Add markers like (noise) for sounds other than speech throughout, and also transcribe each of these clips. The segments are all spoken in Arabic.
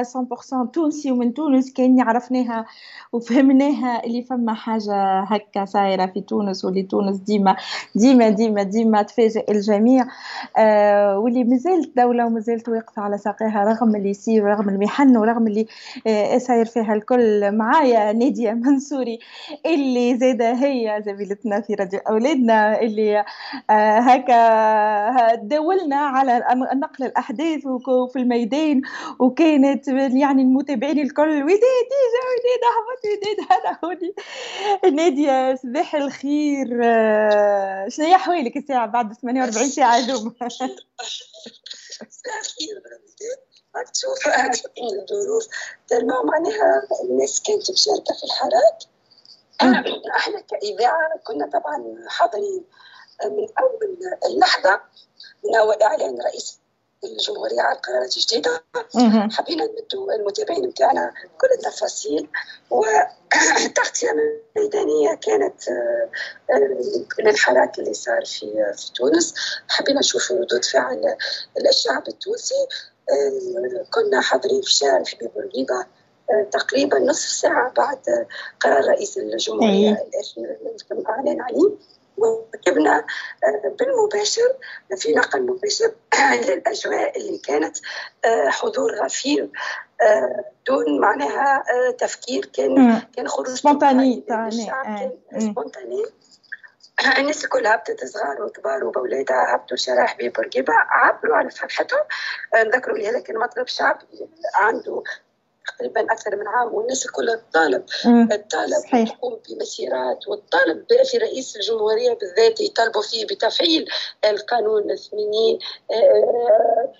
أنا 100% تونسي ومن تونس كان عرفناها وفهمناها اللي فما حاجة هكا صايرة في تونس واللي تونس ديما ديما ديما ديما تفاجئ الجميع. آه واللي مازالت دولة ومازالت واقفة على ساقيها رغم اللي يصير ورغم المحن ورغم اللي آه صاير فيها الكل. معايا نادية منصوري اللي زاده هي زميلتنا في راديو أولادنا اللي آه هكا دولنا على نقل الأحداث وفي الميدان. وكانت يعني المتابعين الكل وداد ديجا وداد احمد وداد هذا هوني. ناديه صباح الخير شنو هي احوالك الساعة بعد 48 ساعة دوم صباح الخير تشوف الظروف. معناها الناس كانت مشاركة في الحراك. إحنا كاذاعه كنا طبعا حاضرين من أول اللحظة من أول إعلان رئيس الجمهوريه على القرارات الجديده حبينا نمدوا المتابعين نتاعنا كل التفاصيل والتغطيه الميدانيه كانت للحراك اللي صار في في تونس حبينا نشوف ردود فعل الشعب التونسي كنا حاضرين في شارع حبيب بورقيبه تقريبا نصف ساعه بعد قرار رئيس الجمهوريه الاخير اللي اعلن عليه وركبنا بالمباشر في نقل مباشر (clears throat) للاجواء اللي كانت حضور غفير دون معناها تفكير كان كان خروج سبونتاني الشعب كان سبونتاني (clears throat) الناس كلها هبطت صغار وكبار وبولادها هبطوا شرايح بورقيبه عبروا على فرحتهم نذكروا لي هذا كان مطلب شعبي عنده تقريبا أكثر من عام والناس الكل تطالب تطالب تقوم بمسيرات وتطالب في رئيس الجمهورية بالذات يطالبوا فيه بتفعيل القانون الثمانين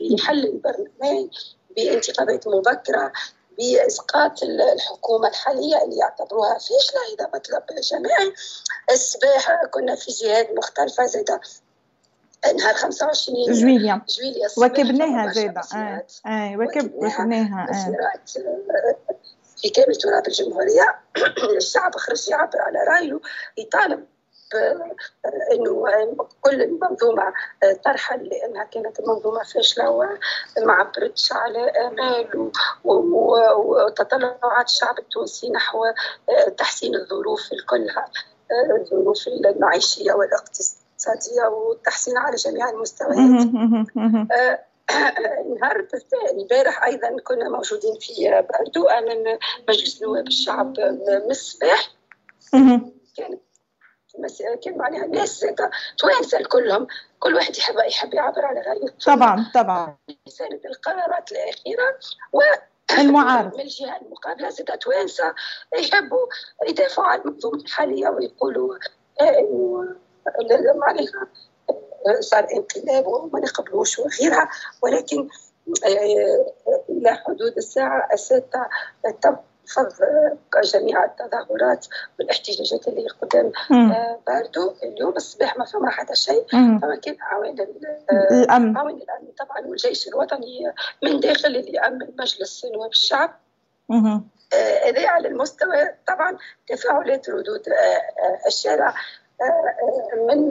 بحل البرلمان بانتخابات مبكرة بإسقاط الحكومة الحالية اللي يعتبروها فاشلة إذا مطلب جماعي الصباح كنا في جهات مختلفة زاده نهار 25 جويليا. جويليا وكبناها زاده آه آه وكب وكبناها في كامل تراب الجمهورية. (clears throat) الشعب خرج يعبر على رأيه. يطالب إنه كل المنظومه طرحا لأنها كانت منظومة فاشلة وما عبرتش على آمال وتطلعات الشعب التونسي نحو تحسين الظروف كلها الظروف المعيشية والاقتصادية. الاقتصادية والتحسين على جميع المستويات. نهار البارح أيضا كنا موجودين في باردو أمام مجلس نواب الشعب من الصباح كانت كان معناها الناس توانسة كلهم كل واحد يحب يحب يعبر على رأيه. طبعا طبعا. رسالة القرارات الأخيرة و المعارض. من الجهة المقابلة زاد توانسة يحبوا يدافعوا عن المنظومة الحالية ويقولوا إنه معناها صار انقلاب وما نقبلوش وغيرها ولكن إلى حدود الساعة السادسه تم فض جميع التظاهرات والاحتجاجات اللي قدام باردو. اليوم الصباح ما فما حتى شيء. فما كان عوامل الأمن. عوامل الأمن. طبعا والجيش الوطني من داخل اللي امن مجلس نواب الشعب. هذا على المستوى طبعا تفاعلات ردود الشارع. من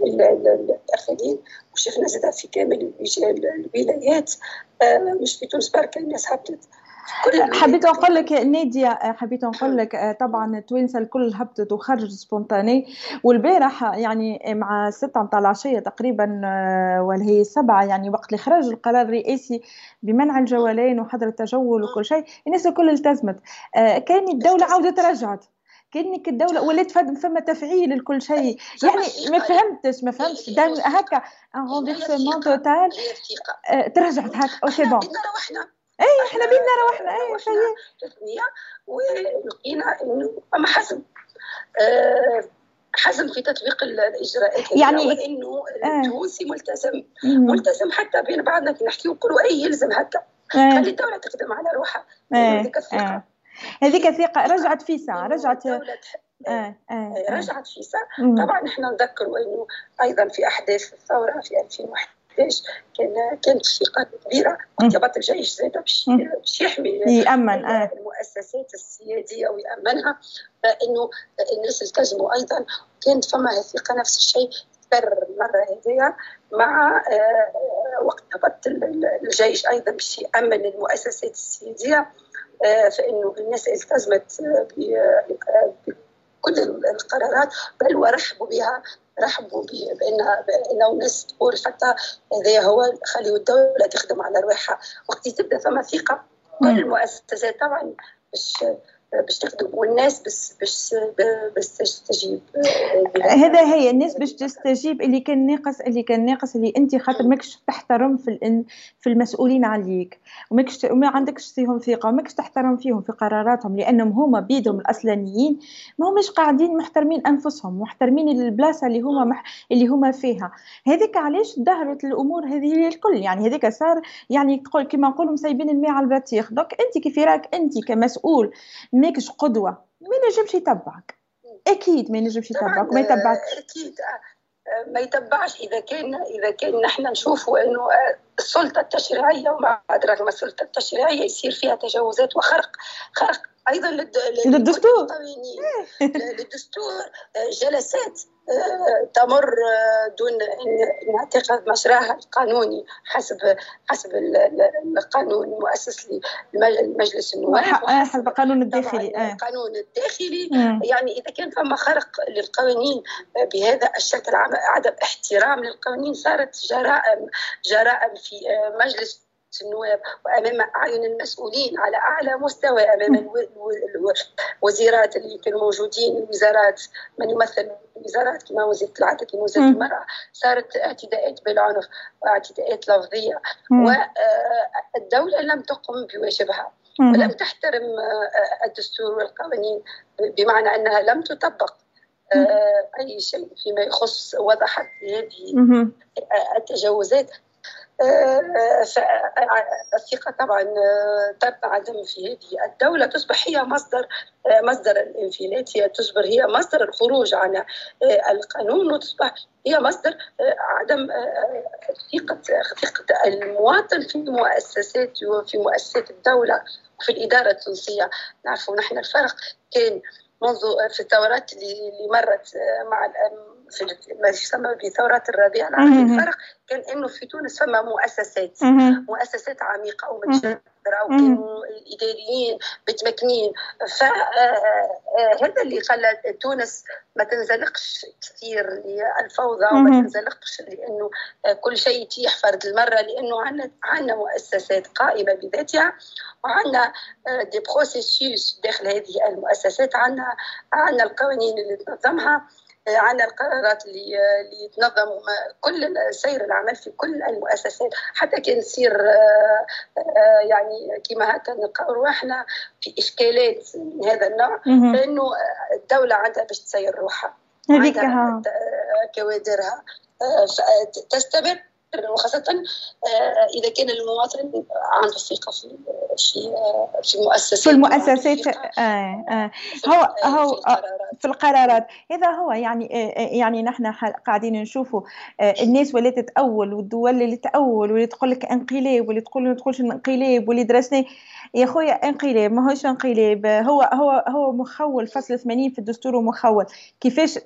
من الاخرين وشفنا زاد في كامل الولايات مش في تونس بركه الناس هبطت. حبيت نقول لك نادية حبيت نقول لك طبعا التوانسة الكل هبطت وخرج سبونتاني. والبارح يعني مع ستة متاع العشية تقريبا ولا هي سبعة يعني وقت اللي خرج القرار الرئاسي بمنع الجولين وحظر التجول وكل شيء الناس الكل التزمت. كان الدولة عاودت رجعت. كأنك الدولة ولات فما تفعيل لكل شيء. يعني ما فهمتش ما فهمتش. هكا un renversement total ترجعت هكا. Oh c'est bon اي إحنا بينا روحنا. اي خير ولقينا إنه فما حزم. حزم في تطبيق الإجراءات يعني وانه التونسي ملتزم. ملتزم حتى بين بعضنا. كي نحكي ونقولوا أي يلزم هكا. خلي الدولة تخدم على روحها. هذيك الثقة. هذيك الثقه رجعت في ساعه رجعت آه آه آه. رجعت في ساعه طبعا إحنا نذكروا إنه أيضا في أحداث الثورة في 2011 كان كانت ثقه كبيرة. ارتباط الجيش زاد باش يحمي يأمن آه. المؤسسات السيادية ويامنها انه الناس التزموا أيضا. كانت فما ثقة نفس الشيء تكرر المرة هذه مع وقت هبط الجيش أيضا باش يأمن المؤسسات السيادية. فإنه الناس التزمت بكل القرارات بل ورحبوا بها رحبوا بان بأنه الناس تقول حتى هذا هو خليوا الدولة تخدم على رواحها وقت تبدأ ثم ثقة كل المؤسسات طبعا باش باش تخدم والناس باش باش تستجيب. هذا هي الناس باش تستجيب اللي كان ناقص اللي كان ناقص اللي انت خاطر ماكش تحترم في في المسؤولين عليك. وماكش وما عندكش فيهم ثقة وماكش تحترم فيهم في قراراتهم لأنهم هما بيدهم الأصلانيين. ما همش قاعدين محترمين أنفسهم محترمين البلاصة اللي هما مح... اللي هما فيها. هذيك علاش ظهرت الأمور هذه الكل؟ يعني هذيك صار يعني تقول كما نقولوا مسيبين الماء على البطيخ. دوك أنت كيف راك أنت كمسؤول ماكش قدوة. ما ينجمش يتبعك. أكيد ما ينجمش يتبعك وما يتبعك أكيد ما يتبعش. إذا كان إذا كان نحن نشوفوا إنه السلطة التشريعية وما أدراك ما السلطة التشريعية يصير فيها تجاوزات وخرق خرق أيضا للدستور. للدستور جلسات تمر دون انها تاخذ مجراها القانوني حسب حسب القانون المؤسس لمجلس النواب. حسب القانون الداخلي آه. القانون الداخلي. يعني إذا كان فما خرق للقوانين بهذا الشكل عدم احترام للقوانين صارت جرائم جرائم في مجلس النواب وأمام أعين المسؤولين على أعلى مستوى أمام الوزيرات اللي كانوا موجودين الوزارات من يمثل الوزارات كما وزيرة العدل كما وزيرة المرأة. صارت اعتداءات بالعنف واعتداءات لفظية. والدولة لم تقم بواجبها. ولم تحترم الدستور والقوانين بمعنى أنها لم تطبق أي شيء فيما يخص وضحت هذه التجاوزات. الثقة طبعا تنعدم في هذه الدولة. تصبح هي مصدر مصدر الانفلات هي تصبح هي مصدر الخروج عن القانون وتصبح هي مصدر عدم ثقة ثقة المواطن في مؤسسات وفي مؤسسات الدولة وفي الإدارة التونسية. نعرفوا نحن الفرق كان منذ في الثورات اللي مرت مع في ما يسمى بثورات الربيع العربي الفرق كان إنه في تونس فما مؤسسات مؤسسات عميقة ومتجذره وكانوا الإداريين متمكنين. فهذا اللي خلى تونس ما تنزلقش كثير للفوضى وما تنزلقش لأنه كل شيء يتيح فرد المرة لأنه عندنا عندنا مؤسسات قائمة بذاتها وعندنا des processus داخل هذه المؤسسات عندنا عندنا القوانين اللي تنظمها. عن القرارات اللي اللي تنظم كل سير العمل في كل المؤسسات حتى كان يصير يعني كما هكا نلقاو رواحنا في إشكالات من هذا النوع فانه الدولة عندها باش تسير روحها هذيك كوادرها تستمر وخاصة إذا كان المواطن عنده ثقة في في في المؤسسات. في المؤسسات آه آه. هو هو في القرارات. هذا هو يعني يعني نحن قاعدين نشوفوا الناس ولات تأول والدول اللي تأول واللي تقول لك انقلاب واللي تقول ما تقولش انقلاب واللي درسنا يا خويا انقلاب ما هوش انقلاب. هو هو هو مخول فصل 80 في الدستور مخول كيفاش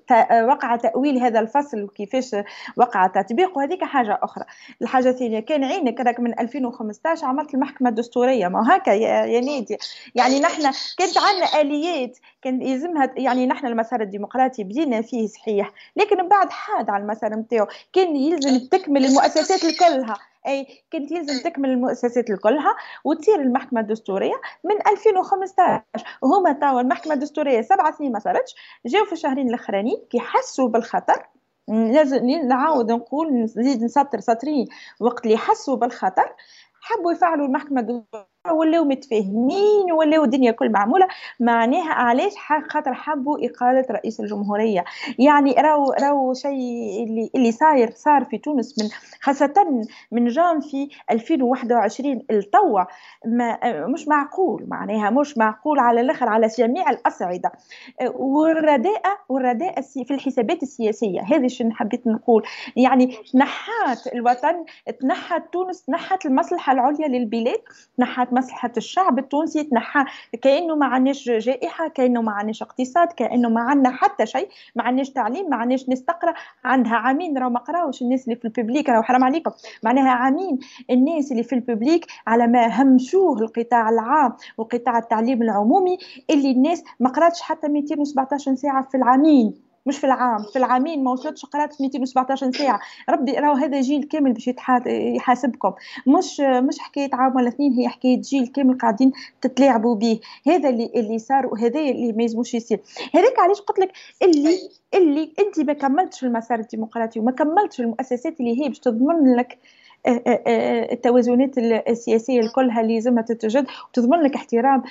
وقع تأويل هذا الفصل وكيفاش وقع تطبيقه هذيك حاجة أخرى. الحاجة الثانية كان عينك راك من 2015 عملت المحكمة الدستورية ما هكا يا, نادي. يعني نحن كانت عندنا آليات كان يلزمها يعني نحن المسار الديمقراطي بدينا فيه صحيح. لكن بعد حاد على المسار نتاعو كان يلزم تكمل المؤسسات الكلها. أي كانت يلزم تكمل المؤسسات كلها وتصير المحكمة الدستورية من 2015 وهما توا المحكمة الدستورية سبع سنين ما صارتش جاو في الشهرين الاخرانيين كي حسوا بالخطر. لازم نعاود نقول نزيد نسطر سطرين وقت اللي حسوا بالخطر حبوا يفعلوا المحكمة الدستورية. ولاو متفاهمين ولاو الدنيا كل معمولة. معناها علاش خاطر حبوا إقالة رئيس الجمهورية. يعني راهو راهو شيء اللي اللي صاير صار في تونس من خاصة من جان في 2021 التوا. ما مش معقول معناها مش معقول على الآخر على جميع الأصعدة. والرداءه والرداءه في الحسابات السياسية. هذه شنو حبيت نقول. يعني تنحات الوطن تنحت تونس تنحت المصلحة العليا للبلاد تنحت مصلحة الشعب التونسي تنحى كأنه ما عندناش جائحة كأنه ما عندناش اقتصاد كأنه ما عندنا حتى شيء. ما عندناش تعليم ما عندناش ناس تقرأ. عندها عامين راهو ما قراوش الناس اللي في الببليك راهو حرام عليكم. معناها عامين. الناس اللي في الببليك على ما همشوه القطاع العام وقطاع التعليم العمومي اللي الناس ما قراتش حتى 217 ساعة في العامين. مش في العام في العامين ما وصلتش قرأت 217 ساعة. ربي راهو هذا جيل كامل باش يحاسبكم. مش مش حكاية عام ولا اثنين هي حكاية جيل كامل قاعدين تتلاعبوا به. هذا اللي اللي صار وهذا اللي ما يلزموش يصير. هذاك علاش قلت لك؟ اللي اللي انت ما كملتش المسار الديمقراطي وما كملتش المؤسسات اللي هي باش تضمن لك آه، آه، آه، التوازنات السياسية الكلها اللي لازمها تتوجد وتضمن لك احترام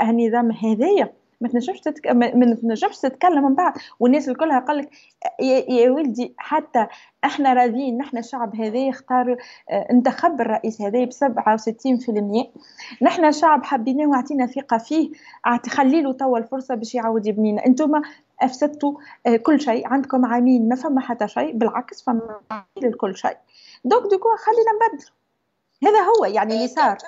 هالنظام هذايا. ما تنجمش تتك... ما تنجمش تتكلم من بعد. والناس الكلها قال لك يا, ولدي حتى إحنا راضيين نحن الشعب هذا يختار آه انتخب الرئيس هذا ب 67% نحن شعب حبيناه وعطينا ثقة فيه. خلي له توا الفرصة باش يعاود يبنينا. أنتم أفسدتوا آه كل شيء. عندكم عامين ما فما حتى شيء. بالعكس فما كل شيء. دوك دوكو خلينا نبدل. هذا هو يعني اللي صار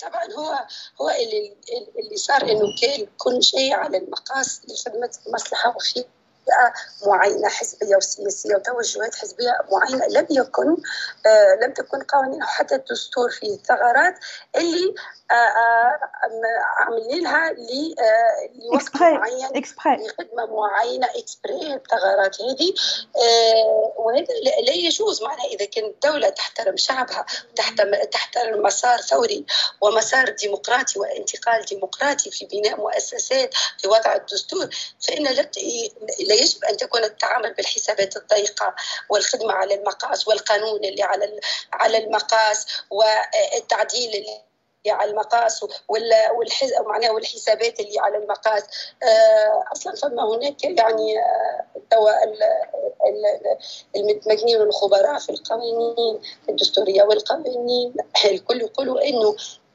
طبعا هو هو اللي اللي صار إنه كان كل شيء على المقاس لخدمة مصلحة وفي معينه حزبية وسياسية وتوجهات حزبية معينه لم يكن آه لم تكن قوانين حتى الدستور فيه ثغرات اللي عاملين لها لوقت معين لخدمة معينة اكسبري الثغرات هذه. آه، وهذا لا يجوز. معناها إذا كانت الدولة تحترم شعبها تحترم مسار ثوري ومسار ديمقراطي وانتقال ديمقراطي في بناء مؤسسات في وضع الدستور فإن لا يجب أن تكون التعامل بالحسابات الضيقة والخدمة على المقاس والقانون اللي على على المقاس والتعديل اللي على المقاس والحز معناها والحسابات اللي على المقاس. آه، أصلا فما هناك يعني آه، توا المتمكنين والخبراء في القوانين الدستورية والقوانين. الكل يقولوا إنه آه، آه،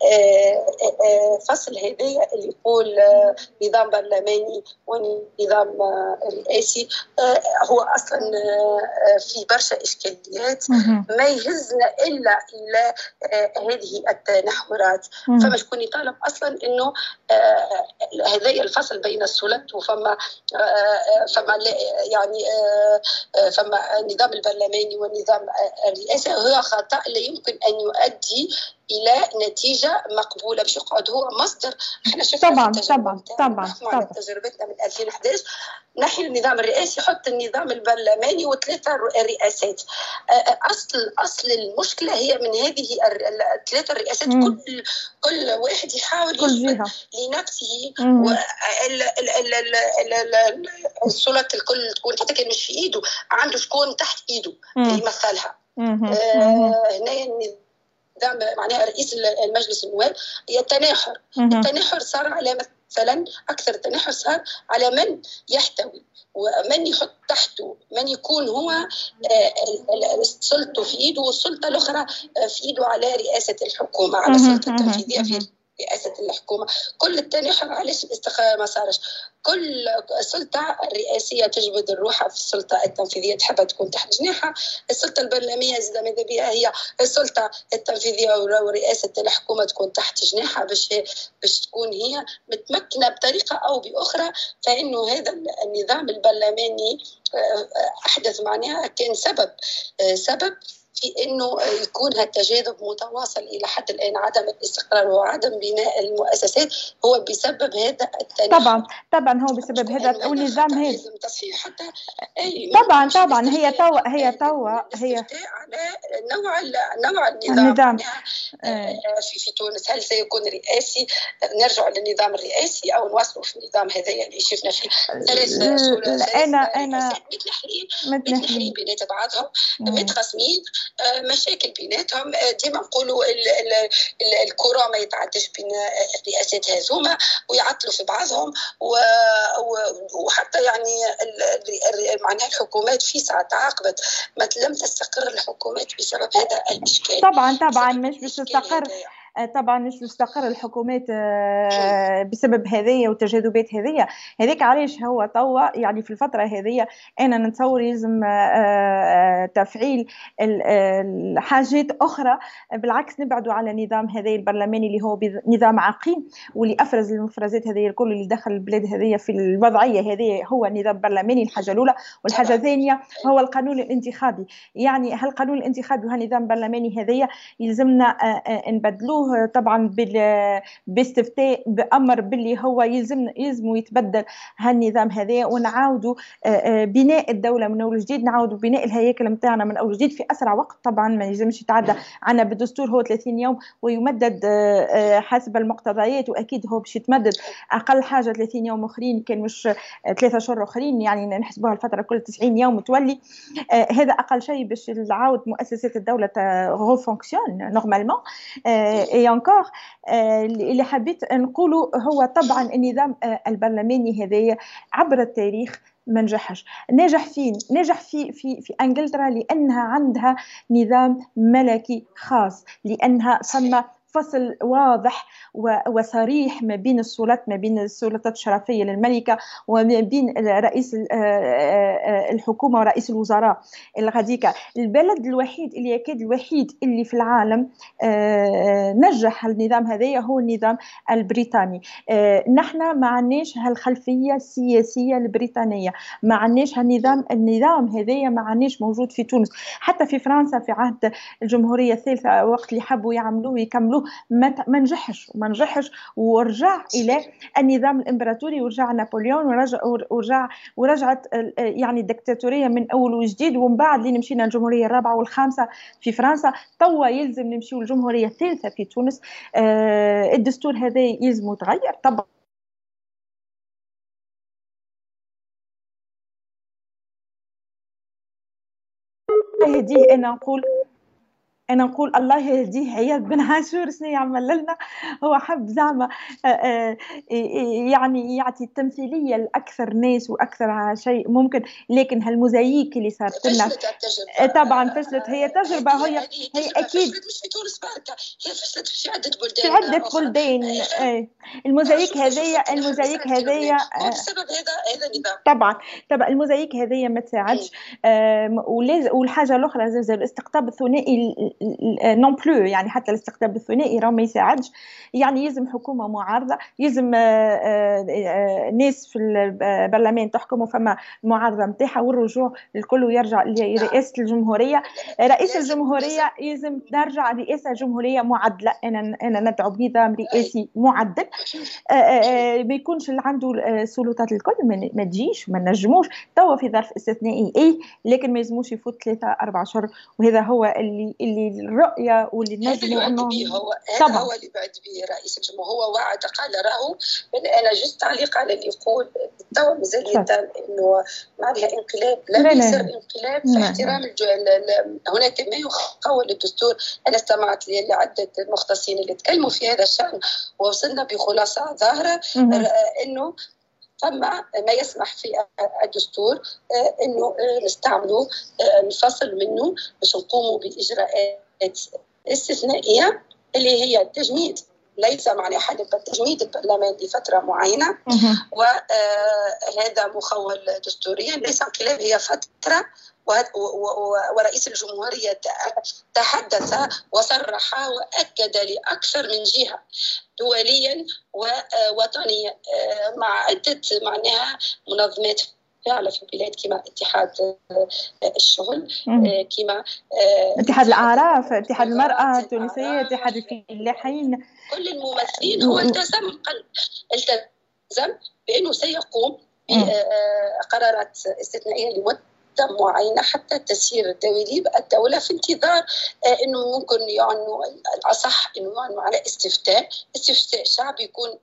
فصل هذايا اللي يقول آه، نظام برلماني ونظام رئاسي هو أصلا في برشا إشكاليات ما يهزنا إلا إلى هذه التنحورات فما شكون يطالب أصلا إنه هذايا الفصل بين السلطات وفما فما يعني فما النظام البرلماني والنظام الرئاسي هو خطأ لا يمكن أن يؤدي إلى نتيجة مقبولة باش يقعد هو مصدر. إحنا شفنا طبعا طبعا طبعا طبعا. تجربتنا من 2011 نحي النظام الرئاسي يحط النظام البرلماني وثلاثة رئاسات أصل أصل المشكلة هي من هذه الثلاثه الرئاسات كل كل واحد يحاول كل لنفسه. السلطات الكل تكون حتى كان مش في إيده عنده شكون تحت إيده يمثلها. هنا دعم معناها رئيس المجلس النواب التناحر التناحر صار على مثلا أكثر التناحر صار على من يحتوي ومن يحط تحته من يكون هو آه، سلطته في إيده والسلطة الأخرى آه، في إيده على رئاسة الحكومة على السلطة التنفيذية في رئاسة الحكومة. كل التناحر علاش الاستقرار ما صارش. كل سلطة الرئاسية تجبد الروح في السلطة التنفيذية تحب تكون تحت جناحها. السلطة البرلمانية زي ماذا بها هي السلطة التنفيذية ورئاسة الحكومة تكون تحت جناحها. باش باش تكون هي متمكنة بطريقة أو بأخرى فإنه هذا النظام البرلماني آه، أحدث معناها كان سبب آه، سبب في إنه يكون هالتجاذب متواصل إلى حد الآن عدم الاستقرار وعدم بناء المؤسسات هو بسبب هذا التاريخ طبعا طبعا هو بسبب هذا النظام هذا. تصحيح حتى طبعا طبعا هي توا هي توا هي على نوع نوع النظام, النظام. آه، في في تونس هل سيكون رئاسي؟ نرجع للنظام الرئاسي أو نواصلوا في النظام هذايا اللي شفنا فيه ثلاث أنا أنا متنحلين متنحلين بينات بعضهم متقسمين آه، مشاكل بيناتهم. آه، ديما نقولوا الكرة ما يتعدش بين الرئاسات هذوما ويعطلوا في بعضهم وحتى يعني معناها الحكومات في ساعة تعاقبت ما لم تستقر الحكومات بسبب هذا الإشكال. طبعا طبعا مش باش تستقر. طبعا مش مستقر الحكومات بسبب هذه والتجاذبات هذه. هذيك علاش هو توا يعني في الفترة هذه أنا نتصور يلزم تفعيل حاجات أخرى. بالعكس نبعدوا على نظام هذا البرلماني اللي هو نظام عقيم واللي أفرز المفرزات هذه الكل اللي دخل البلاد هذه في الوضعية هذه هو نظام برلماني الحاجة الأولى. والحاجة الثانية هو القانون الانتخابي. يعني هالقانون الانتخابي وهالنظام البرلماني هذايا يلزمنا نبدلوه؟ طبعا باستفتاء بأمر باللي هو يلزم يلزم يتبدل هالنظام هذا. ونعاودوا بناء الدولة من أول جديد نعاودوا بناء الهياكل نتاعنا من أول جديد في أسرع وقت. طبعا ما يلزمش يتعدى. عنا بالدستور هو 30 يوم ويمدد حسب المقتضيات وأكيد هو باش يتمدد. أقل حاجة 30 يوم أخرين كان مش ثلاثة شهور أخرين يعني نحسبوها الفترة كل 90 يوم تولي هذا أقل شيء باش يعاود مؤسسات الدولة refonctionnent normalement et encore اللي حبيت نقوله هو طبعا النظام البرلماني هذايا عبر التاريخ ما نجحش نجح فين نجح في في في إنجلترا لأنها عندها نظام ملكي خاص لأنها ثم فصل واضح وصريح ما بين السلطات ما بين السلطات الشرفية للملكة وما بين رئيس الحكومة ورئيس الوزراء الغاديكا. البلد الوحيد اللي يكاد الوحيد اللي في العالم نجح النظام هذايا هو النظام البريطاني. نحن ما عندناش هالخلفية السياسية البريطانية ما عندناش هالنظام النظام هذايا ما عندناش موجود في تونس. حتى في فرنسا في عهد الجمهورية الثالثة وقت اللي حبوا يعملوه ما نجحش ما نجحش ورجع إلى النظام الإمبراطوري ورجع نابليون ورجع ورجع ورجعت يعني الدكتاتورية من أول وجديد ومن بعد لين مشينا الجمهوريه الرابعة والخامسة في فرنسا. توا يلزم نمشيو الجمهوريه الثالثة في تونس. الدستور هذا يلزم يتغير. طبعا هذه أنا نقول أنا نقول الله يهديه عياد بن عاشور شنو يعمل لنا؟ هو حب زعما يعني يعطي التمثيلية لأكثر ناس وأكثر شيء ممكن لكن هالموزاييك اللي صارت لنا طبعا فشلت. هي تجربة هي هي أكيد. مش في تونس هي فشلت في عدة بلدان في عدة بلدان الموزاييك هذايا الموزاييك هذايا بسبب هذا هذا النظام طبعا. طبعا الموزاييك هذايا ما تساعدش. والحاجة الأخرى زي الاستقطاب الثنائي نون بلو يعني حتى الاستقطاب الثنائي راه ما يساعدش. يعني يلزم حكومة معارضة يلزم ناس في البرلمان تحكم فما معارضة نتاعها والرجوع الكل يرجع لرئاسة الجمهورية. رئيس الجمهورية يلزم ترجع رئاسة جمهورية معدلة. أنا أنا ندعو بنظام رئاسي معدل. ما يكونش اللي عنده السلطات الكل ما تجيش ما نجموش. توا في ظرف استثنائي اي لكن ما يلزموش يفوت ثلاثة أربع شهور. وهذا هو اللي اللي الرؤيه واللي نجموا انه هو هذا هو اللي بعد به رئيس الجمهوريه هو وعد قال راهو أنا جست تعليق على اللي يقول توا مازال يتم إنه معناها انقلاب لم يصير انقلاب في احترام هناك ما يخول الدستور. أنا استمعت لعدة المختصين اللي تكلموا في هذا الشأن ووصلنا بخلاصة ظاهرة إنه ثم ما يسمح في الدستور إنه نستعمله نفصل منه باش نقوموا بإجراءات استثنائية اللي هي التجميد ليس معنى حدث التجميد البرلمان لفترة معينة. وهذا مخول دستوريا ليس انقلاب هي فترة ورئيس الجمهورية تحدث وصرح وأكد لأكثر من جهة دوليا ووطنيا مع عدة معناها منظمات فعلا في البلاد كما اتحاد الشغل كما اتحاد الأعراف اتحاد المرأة التونسية اتحاد الفلاحين. كل الممثلين هو التزم التزم بأنه سيقوم بقرارات استثنائية لمدة معينة حتى تسيير الدولي الدولة في انتظار أنه ممكن يعني الأصح أنه يعني على استفتاء. استفتاء شعبي يكون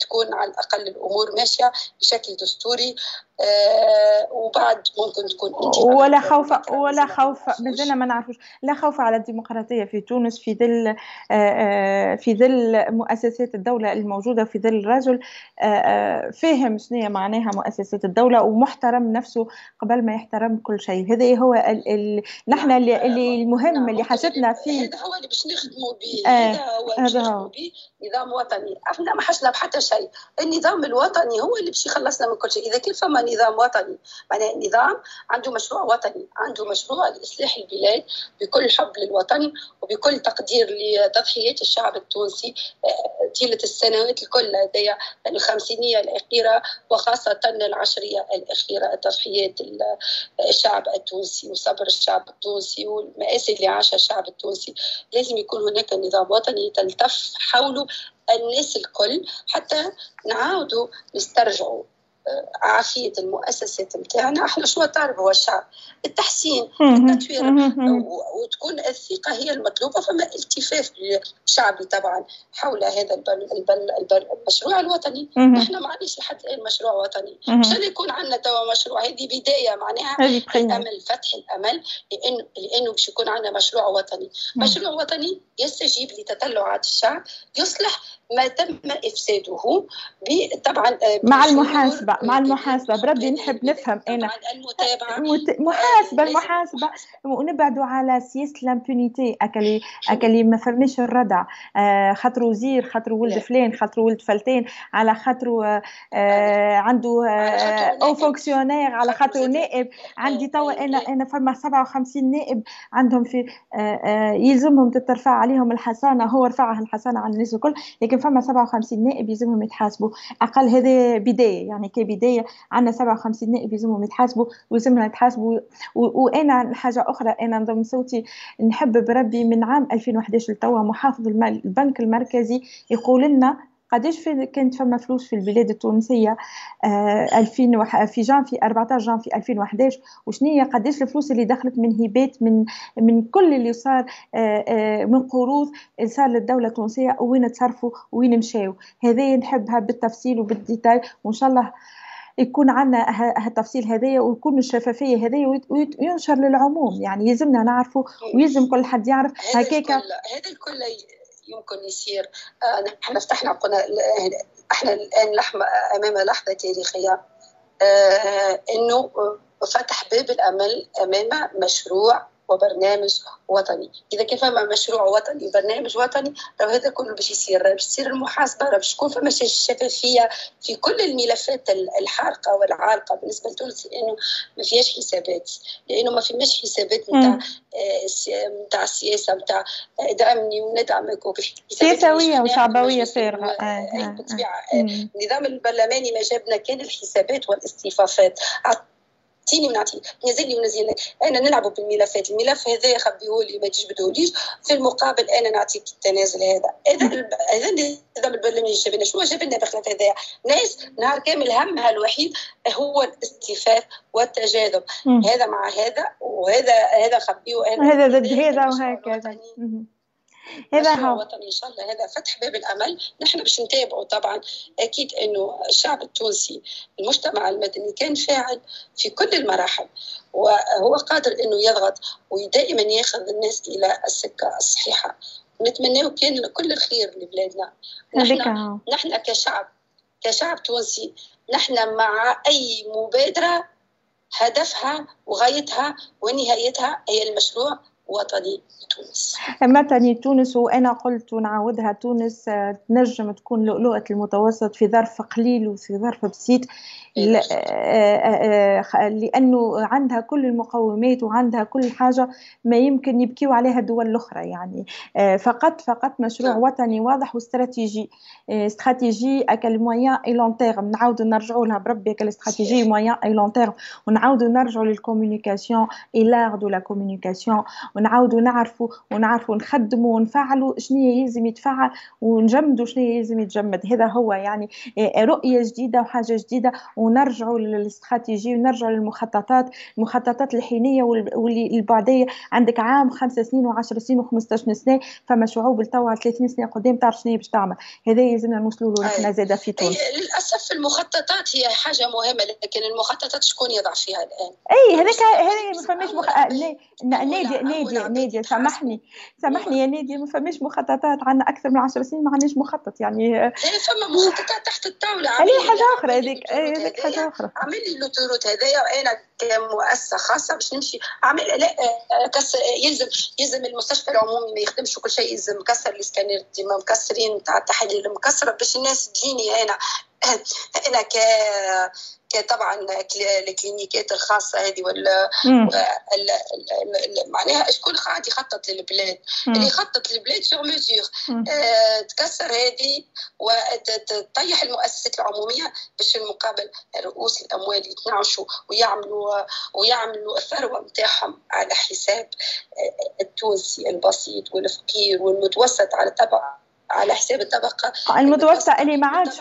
تكون على الأقل الأمور ماشية بشكل دستوري. آه وبعد ممكن تكون ولا خوف ولا خوف مازلنا ما نعرفوش. لا خوف على الديمقراطية في تونس في ظل آه، آه، في ظل مؤسسات الدولة الموجودة في ظل رجل آه، فاهم شنو معناها مؤسسات الدولة ومحترم نفسه قبل ما يحترم كل شيء. هذا هو ال ال نحن اللي, نعم. اللي المهم اللي حاجتنا فيه. هذا هو اللي باش نخدموا به. هذا هو اللي نخدموا به. نظام وطني. إحنا ما حشنا بحتى شيء. النظام الوطني هو اللي باش يخلصنا من كل شيء. إذا كان فما نظام وطني. معناها نظام عنده مشروع وطني عنده مشروع لإصلاح البلاد بكل حب للوطن وبكل تقدير لتضحيات الشعب التونسي آه، طيلة السنوات الكل هذيا الخمسينية الأخيرة وخاصة العشرية الأخيرة تضحيات الشعب التونسي وصبر الشعب التونسي والمآسي اللي عاشها الشعب التونسي. لازم يكون هناك نظام وطني تلتف حوله الناس الكل حتى نعاودوا نسترجعوا عافية المؤسسات نتاعنا إحنا شو طالب هو الشعب التحسين التطوير. وتكون الثقة هي المطلوبة فما التفاف شعبي طبعا حول هذا البل البل البل المشروع الوطني. نحن ما عندناش لحد الان مشروع وطني. مشان يكون عندنا توا مشروع. هذه بداية معناها الأمل فتح الأمل لأنه لأنه باش يكون عندنا مشروع وطني. مشروع وطني يستجيب لتطلعات الشعب يصلح ما تم إفساده طبعا آه، مع المحاسبة. مع المحاسبة. بربي نحب نفهم أنا. المتابعه محاسبة المحاسبة. ونبعدوا على سياسة l'impunité اكلي أكلي ما فماش الردع. آه، خاطر وزير خاطر ولد فلان خاطر ولد فلتين على خاطر آه، عنده haut fonctionnaire على خاطر نائب. عندي توا أنا أنا فما 57 نائب عندهم في يلزمهم تترفع عليهم الحسانه هو رفعها الحسانه على الناس الكل لكن فما 57 نائب يلزمهم يتحاسبوا. أقل هذا بداية. يعني كبدايه عندنا 57 نائب يلزمهم يتحاسبوا ويلزمنا نتحاسبوا. وأنا حاجة أخرى أنا نضم صوتي نحب بربي من عام 2011 لتوا محافظ البنك المركزي يقول لنا قداش في كانت فما فلوس في البلاد التونسية آه 2000 في جانفي 14 جانفي 2011 وشنو هي قداش الفلوس اللي دخلت من هبات من من كل اللي صار آه آه من قروض صار للدولة التونسية وين تصرفوا وين مشاو. هذه نحبها بالتفصيل وبالديتاي. وإن شاء الله يكون عندنا التفصيل هذايا ويكون الشفافية هذايا وينشر للعموم. يعني يلزمنا نعرفه ويلزم كل حد يعرف هكاك هذا الكل يمكن يصير آه، إحنا فتحنا قلنا إحنا الآن لحظه أمام لحظة تاريخية آه، إنه فتح باب الأمل أمام مشروع وبرنامج وطني. إذا كان فما مشروع وطني وبرنامج وطني راه هذا كله باش يصير. باش تصير المحاسبة باش تكون فما شفافية في كل الملفات الحارقة والعالقه بالنسبة لتونس لأنه ما فيهاش حسابات. لأنه ما فيهاش حسابات نتاع نتاع السياسة نتاع ادعمني وندعمك سياسوية وشعبويه فارغه آه، آه، بالطبيعه النظام البرلماني ما جابنا كان الحسابات والإصطفافات. اعطيني ونعطيه نزل لي أنا نلعبوا بالملفات. الملف هذا خبيه لي ما تجبدهوليش في المقابل أنا نعطيك التنازل هذا. هذا هذا النظام البرلماني جاب لنا شنو جاب لنا بخلاف هذا ناس نهار كامل همها الوحيد هو الاستفاف والتجاذب. هذا مع هذا وهذا هذا خبيه هذا ضد هذا وهكذا. هذا هو وطني إن شاء الله هذا فتح باب الأمل. نحن باش نتابعوا طبعا أكيد إنه الشعب التونسي المجتمع المدني كان فاعل في كل المراحل وهو قادر إنه يضغط ودائما ياخذ الناس إلى السكة الصحيحة. نتمنى كان كل الخير لبلادنا. نحن نحن كشعب كشعب تونسي نحن مع أي مبادرة هدفها وغايتها ونهايتها هي المشروع وطني تونس. وطني تونس وأنا قلت ونعاودها تونس آه، تنجم تكون لؤلؤة المتوسط في ظرف قليل وفي ظرف بسيط آه، آه، لأنه عندها كل المقومات وعندها كل حاجة ما يمكن يبكيوا عليها الدول الأخرى يعني. فقط فقط مشروع نعم. وطني واضح واستراتيجي. استراتيجي اكل moyen et long terme نعاودوا نرجعوا لها بربي اكل stratégie moyen et long terme ونعاودوا نرجعوا لل communication et l'art de la communication ونعاودوا نعرفوا ونعرفوا نخدموا ونفعلوا شنو يلزم يتفعل ونجمدوا شنو يلزم يتجمد. هذا هو يعني آه، رؤية جديدة وحاجة جديدة ونرجعوا للاستراتيجية ونرجعوا للمخططات المخططات الحينية واللي البعدية. عندك عام خمس سنين وعشر سنين و15 سنة فما شعوب لتوا 30 سنة قدام تعرف شنو باش تعمل. هذا يلزمنا نوصلوا له نحن زاده في تونس. للأسف المخططات هي حاجة مهمة لكن المخططات شكون يضع فيها الآن؟ أي هذاك هذا ما فماش مخ... نادي نادي نادي سامحني. سامحني يا نادي ما فماش مخططات. عندنا أكثر من 10 سنين ما عندناش مخطط يعني إيه، فما مخططات تحت الطاولة. هذه حاجة أخرى هذيك هذيك حاجة أخرى. عمل لي اللوتوروت هذايا وأنا كمؤسسة خاصة باش نمشي. عمل لا كسر يلزم يلزم المستشفى العمومي ما يخدمش وكل شيء يلزم مكسر الإسكانير ديما مكسرين نتاع التحاليل مكسرة باش الناس تجيني أنا. أنا ك طبعا الكلينيكات الخاصة هذه ولا معناها شكون قاعد يخطط للبلاد. اللي يخطط للبلاد sur mesure آه تكسر هذه وتطيح المؤسسات العمومية باش في المقابل رؤوس الأموال يتنعشوا ويعملوا ويعملوا الثروة نتاعهم على حساب التونسي البسيط والفقير والمتوسط على طبع على حساب الطبقة. المتوسطة اللي ما عادش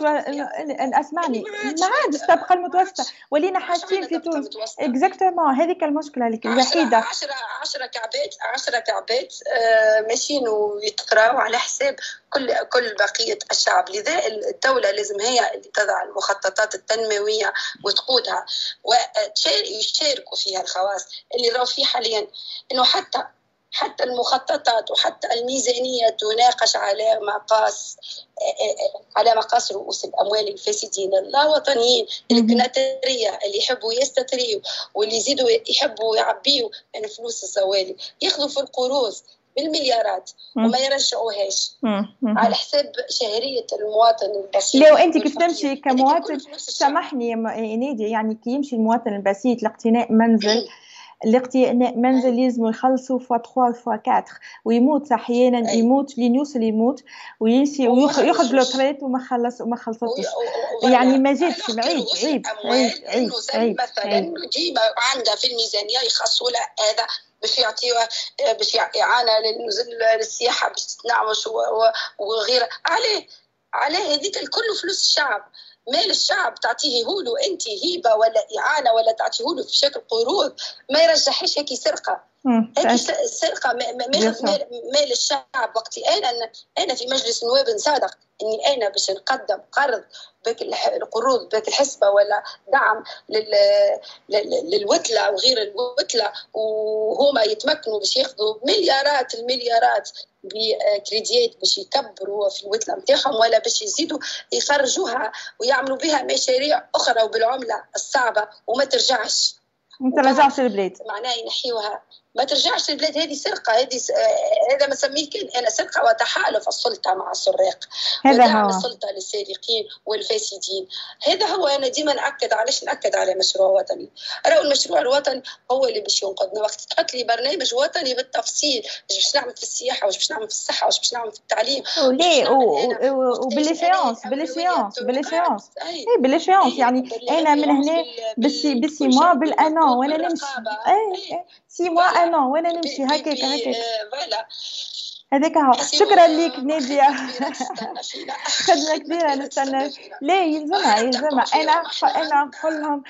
اسمعني ما عادش الطبقة المتوسطة. ولينا حاسين في تونس. اكزاكتومون هذيك المشكلة اللي الوحيدة. 10 10 كعبات 10 كعبات آه، ماشيين ويتقراو على حساب كل كل بقية الشعب. لذا الدولة لازم هي اللي تضع المخططات التنموية وتقودها ويشاركوا فيها الخواص اللي راهو فيه حاليا. إنه حتى حتى المخططات وحتى الميزانية تناقش على مقاس على مقاس رؤوس الأموال الفاسدين اللا وطنيين الكناترية اللي يحبوا يستتريوا واللي يزيدوا يحبوا يعبيوا من فلوس الزوالي. ياخذوا في القروض بالمليارات وما يرجعوهاش. على حساب شهرية المواطن البسيط لو أنت كيف تمشي كمواطن سامحني يا نادي يعني كي يمشي المواطن البسيط لاقتناء منزل الاقتناء منزل يلزم يخلصوا فوا 3 فوا 4 ويموت أحيانا يموت لين يوصل يموت ويمشي وياخذ لوتريت وما خلص وما خلصتش. يعني ما زادش عيب عيب عيب عيب عيب مثلا ديما عندها في الميزانية يخصوا له هذا باش يعطيوه باش إعانة للسياحة باش تنعمش وغيره عليه عليه هذيك الكل فلوس الشعب. مال الشعب تعطيه هولو انت هيبة ولا إعانة ولا تعطيه هولو في شكل قروض ما يرجحش هيك سرقة. هيك سرقه مال الشعب وقتي. أنا أنا في مجلس النواب نصادق إني أنا باش نقدم قرض بك القروض بك الحسبة ولا دعم للوتلة وغير الوتلة وهما يتمكنوا باش ياخذوا مليارات المليارات بكريديات باش يكبروا في الوتلة نتاعهم ولا باش يزيدوا يخرجوها ويعملوا بها مشاريع أخرى وبالعملة الصعبة وما ترجعش. ما ترجعش البلاد معناها ينحيوها. ما ترجعش البلاد هذه سرقة. هذه آه، هذا ما سميه أنا سرقة وتحالف السلطة مع السراق. هذا هو. السلطة للسارقين والفاسدين. هذا هو. أنا ديما نأكد علاش نأكد على مشروع وطني؟ راهو المشروع الوطني هو اللي باش ينقذنا. وقت تحط لي برنامج وطني بالتفصيل باش نعمل في السياحة واش باش نعمل في الصحة واش باش نعمل في التعليم وليه وبالاشيونس بالاشيونس بالاشيونس أي. يعني أنا من هنا بسي بسي موا بالان وأنا نمشي. أي. سي موا ان وأنا نمشي هكاك هكاك. هذاك هو. شكرا لك نادية. خدمة كبيرة نستنى. لا يلزمها يلزمها. أنا أنا نقول لهم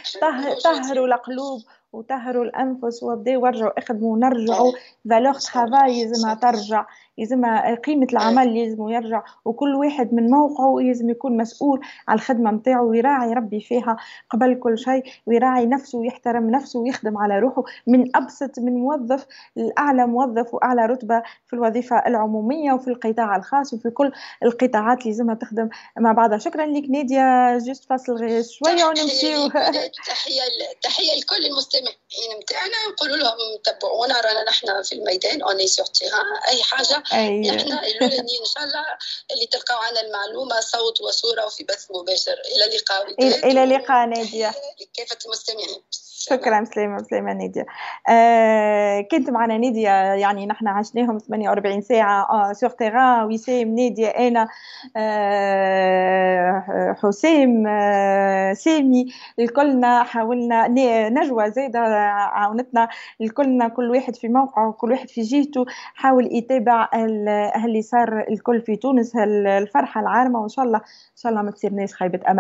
طهروا القلوب وطهروا الأنفس وبداو ورجعوا اخدموا ونرجعوا فالور ترافاي يلزمها ترجع. يلزم قيمة العمل لازم يرجع وكل واحد من موقعه لازم يكون مسؤول على الخدمة نتاعو ويراعي ربي فيها قبل كل شيء ويراعي نفسه ويحترم نفسه ويخدم على روحه. من أبسط من موظف لأعلى موظف وأعلى رتبة في الوظيفة العمومية وفي القطاع الخاص وفي كل القطاعات اللي لازمها تخدم مع بعضها. شكرا لك نادية juste فاصل شوية ونمشي تحية (laughs) تحية لكل المستمعين نتاعنا نقول لهم تبعونا رانا نحن في الميدان on est sur أي حاجة أي. إحنا إن شاء الله اللي تلقاو عنا المعلومة صوت وصورة وفي بث مباشر. إلى اللقاء. إلى اللقاء نادية. كافه المستمعين شكرا سليمة سليمة نادية. آه كنت معنا نادية يعني نحن عشناهم 48 ساعة آه sur terrain وسام نادية أنا آه حسام آه سامي الكلنا حاولنا نجوى زايدة عاونتنا الكلنا كل واحد في موقعه كل واحد في جهته حاول يتابع اللي صار الكل في تونس الفرحة العارمة وإن شاء الله إن شاء الله ما تصيرناش خيبة أمل